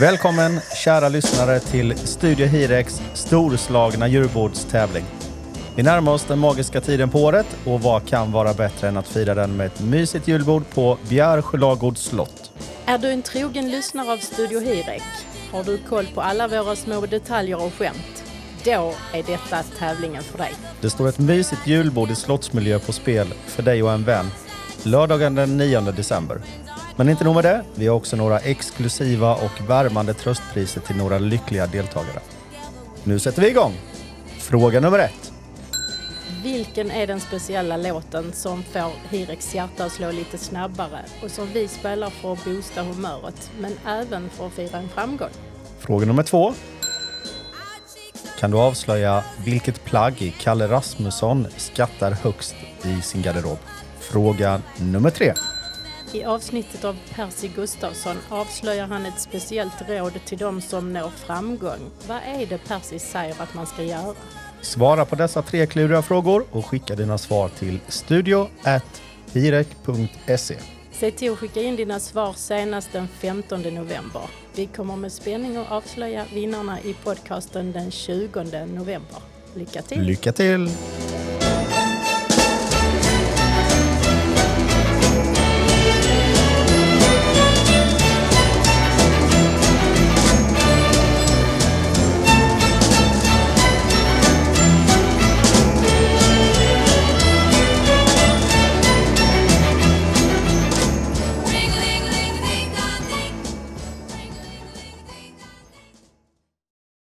Välkommen kära lyssnare till Studio Hirex storslagna julbordstävling. Vi närmar oss den magiska tiden på året och vad kan vara bättre än att fira den med ett mysigt julbord på Bjärsjö ladugårds slott. Är du en trogen lyssnare av Studio Hirek? Har du koll på alla våra små detaljer och skämt? Då är detta tävlingen för dig. Det står ett mysigt julbord i slottsmiljö på spel för dig och en vän lördagen den 9 december. Men inte nog med det, vi har också några exklusiva och värmande tröstpriser till några lyckliga deltagare. Nu sätter vi igång! Fråga nummer ett. Vilken är den speciella låten som får Hireks hjärta att slå lite snabbare och som vi spelar för att boosta humöret, men även för att fira en framgång? Fråga nummer två. Kan du avslöja vilket plagg Kalle Rasmusson skattar högst i sin garderob? Fråga nummer tre. I avsnittet av Percy Gustafsson avslöjar han ett speciellt råd till de som når framgång. Vad är det Percy säger att man ska göra? Svara på dessa tre kluriga frågor och skicka dina svar till studio.hirek.se. Se till att skicka in dina svar senast den 15 november. Vi kommer med spänning att avslöja vinnarna i podcasten den 20 november. Lycka till! Lycka till!